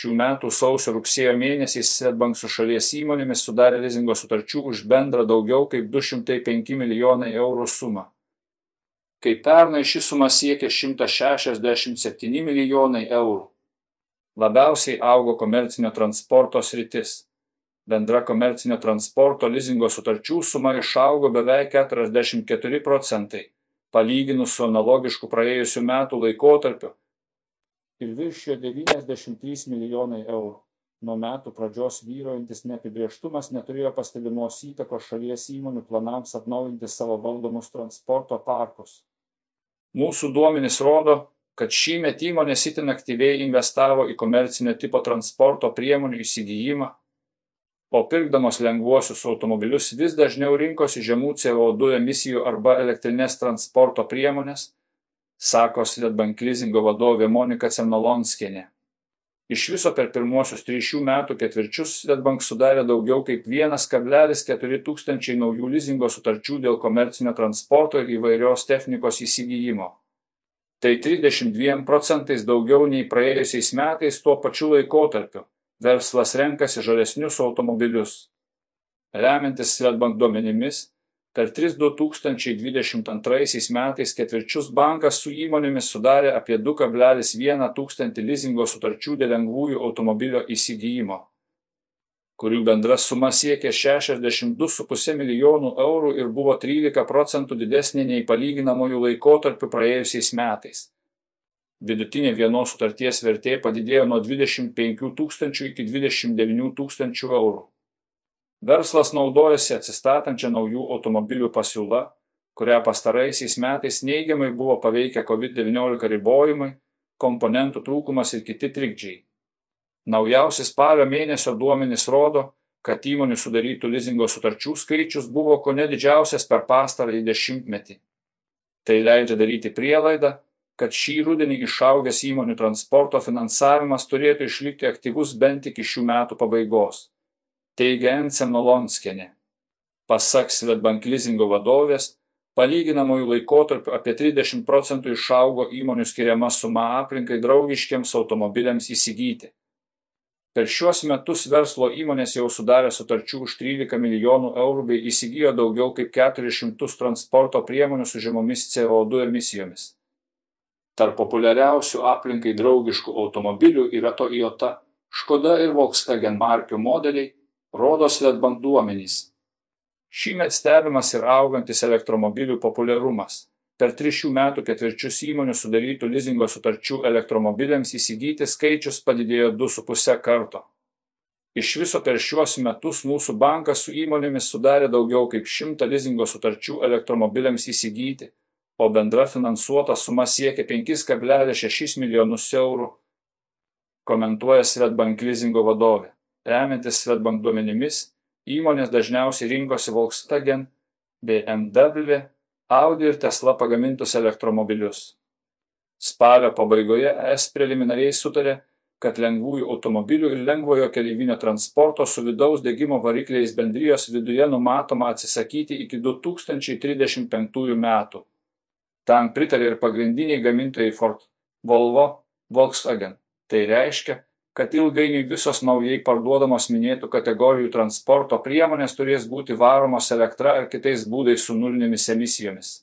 Šių metų sausio rugsėjo mėnesiais Swedbank su šalies įmonėmis sudarė lizingo sutarčių už bendrą daugiau kaip 205 milijonai eurų sumą. Kai pernai ši suma siekė 167 milijonai eurų. Labiausiai augo komercinio transporto sritis. Bendra komercinio transporto lizingo sutarčių suma išaugo beveik 44 procentai, palyginus su analogišku praėjusiu metų laikotarpiu ir viršijo 93 milijonai eurų. Nuo metų pradžios vyrojantis neapibrieštumas neturėjo pastebimos įtakos šalies įmonių planams atnaujinti savo valdomus transporto parkus. Mūsų duomenys rodo, kad šįmet įmonės itin aktyviai investavo į komercinio tipo transporto priemonių įsigijimą, o pirkdamos lengvuosius automobilius vis dažniau rinkosi žemų CO2 emisijų arba elektrinės transporto priemonės, sako Swedbank lizingo vadovė Monika Cenolonskienė. Iš viso per pirmuosius tris šių metų ketvirčius Swedbank sudarė daugiau kaip 1,4 tūkstančiai naujų lizingo sutarčių dėl komercinio transporto ir įvairios technikos įsigijimo. Tai 32 procentais daugiau nei praėjusiais metais tuo pačiu laikotarpiu. Verslas renkasi žalesnius automobilius. Remiantis Swedbank duomenimis, Dvidešimt antraisiais metais ketvirčius bankas su įmonėmis sudarė apie 2,1 tūkstantį lizingo sutarčių dėl lengvųjų automobilio įsigijimo, kurių bendra suma siekė 62,5 milijonų eurų ir buvo 13 procentų didesnė nei palyginamųjų laikotarpių praėjusiais metais. Vidutinė vienos sutarties vertė padidėjo nuo 25 tūkstančių iki 29 tūkstančių eurų. Verslas naudojasi atsistatančia naujų automobilių pasiūla, kurią pastaraisiais metais neigiamai buvo paveikę COVID-19 ribojimai, komponentų trūkumas ir kiti trikdžiai. Naujausi spalio mėnesio duomenys rodo, kad įmonių sudarytų lizingo sutarčių skaičius buvo ko ne didžiausias per pastarąjį dešimtmetį. Tai leidžia daryti prielaidą, kad šį rudenį išaugęs įmonių transporto finansavimas turėtų išlikti aktyvus bent iki šių metų pabaigos teigia Ence Nolonskienė. Pasak Svetbank lizingo vadovės, palyginamųjų laikotarpiu apie 30 procentų išaugo įmonių skiriama suma aplinkai draugiškiams automobiliams įsigyti. Per šiuos metus verslo įmonės jau sudarė sutarčių už 13 milijonų eurų bei įsigijo daugiau kaip 400 transporto priemonių su žemomis CO2 emisijomis. Tarp populiariausių aplinkai draugiškų automobilių yra Toyota, Škoda ir Volkswagen markių modeliai, rodo Swedbank duomenys. Šįmet stebimas ir augantis elektromobilių populiarumas. Per tris šių metų ketvirčius įmonių sudarytų lizingo sutarčių elektromobiliams įsigyti skaičius padidėjo 2,5 karto. Iš viso per šiuos metus mūsų bankas su įmonėmis sudarė daugiau kaip 100 lizingo sutarčių elektromobiliams įsigyti, o bendra finansuota suma siekia 5,6 milijonus eurų, komentuoja Svetbank lizingo vadovė. Remiantis Swedbank duomenimis, įmonės dažniausiai rinkosi Volkswagen, BMW, Audi ir Tesla pagamintus elektromobilius. Spalio pabaigoje es preliminariai sutarė, kad lengvųjų automobilių ir lengvojo keleivinio transporto su vidaus degimo varikliais bendrijos viduje numatoma atsisakyti iki 2035 metų. Tam pritarė ir pagrindiniai gamintojai Ford, Volvo, Volkswagen. Tai reiškia, kad ilgainiui visos naujai parduodamos minėtų kategorijų transporto priemonės turės būti varomos elektra ar kitais būdais su nulinėmis emisijomis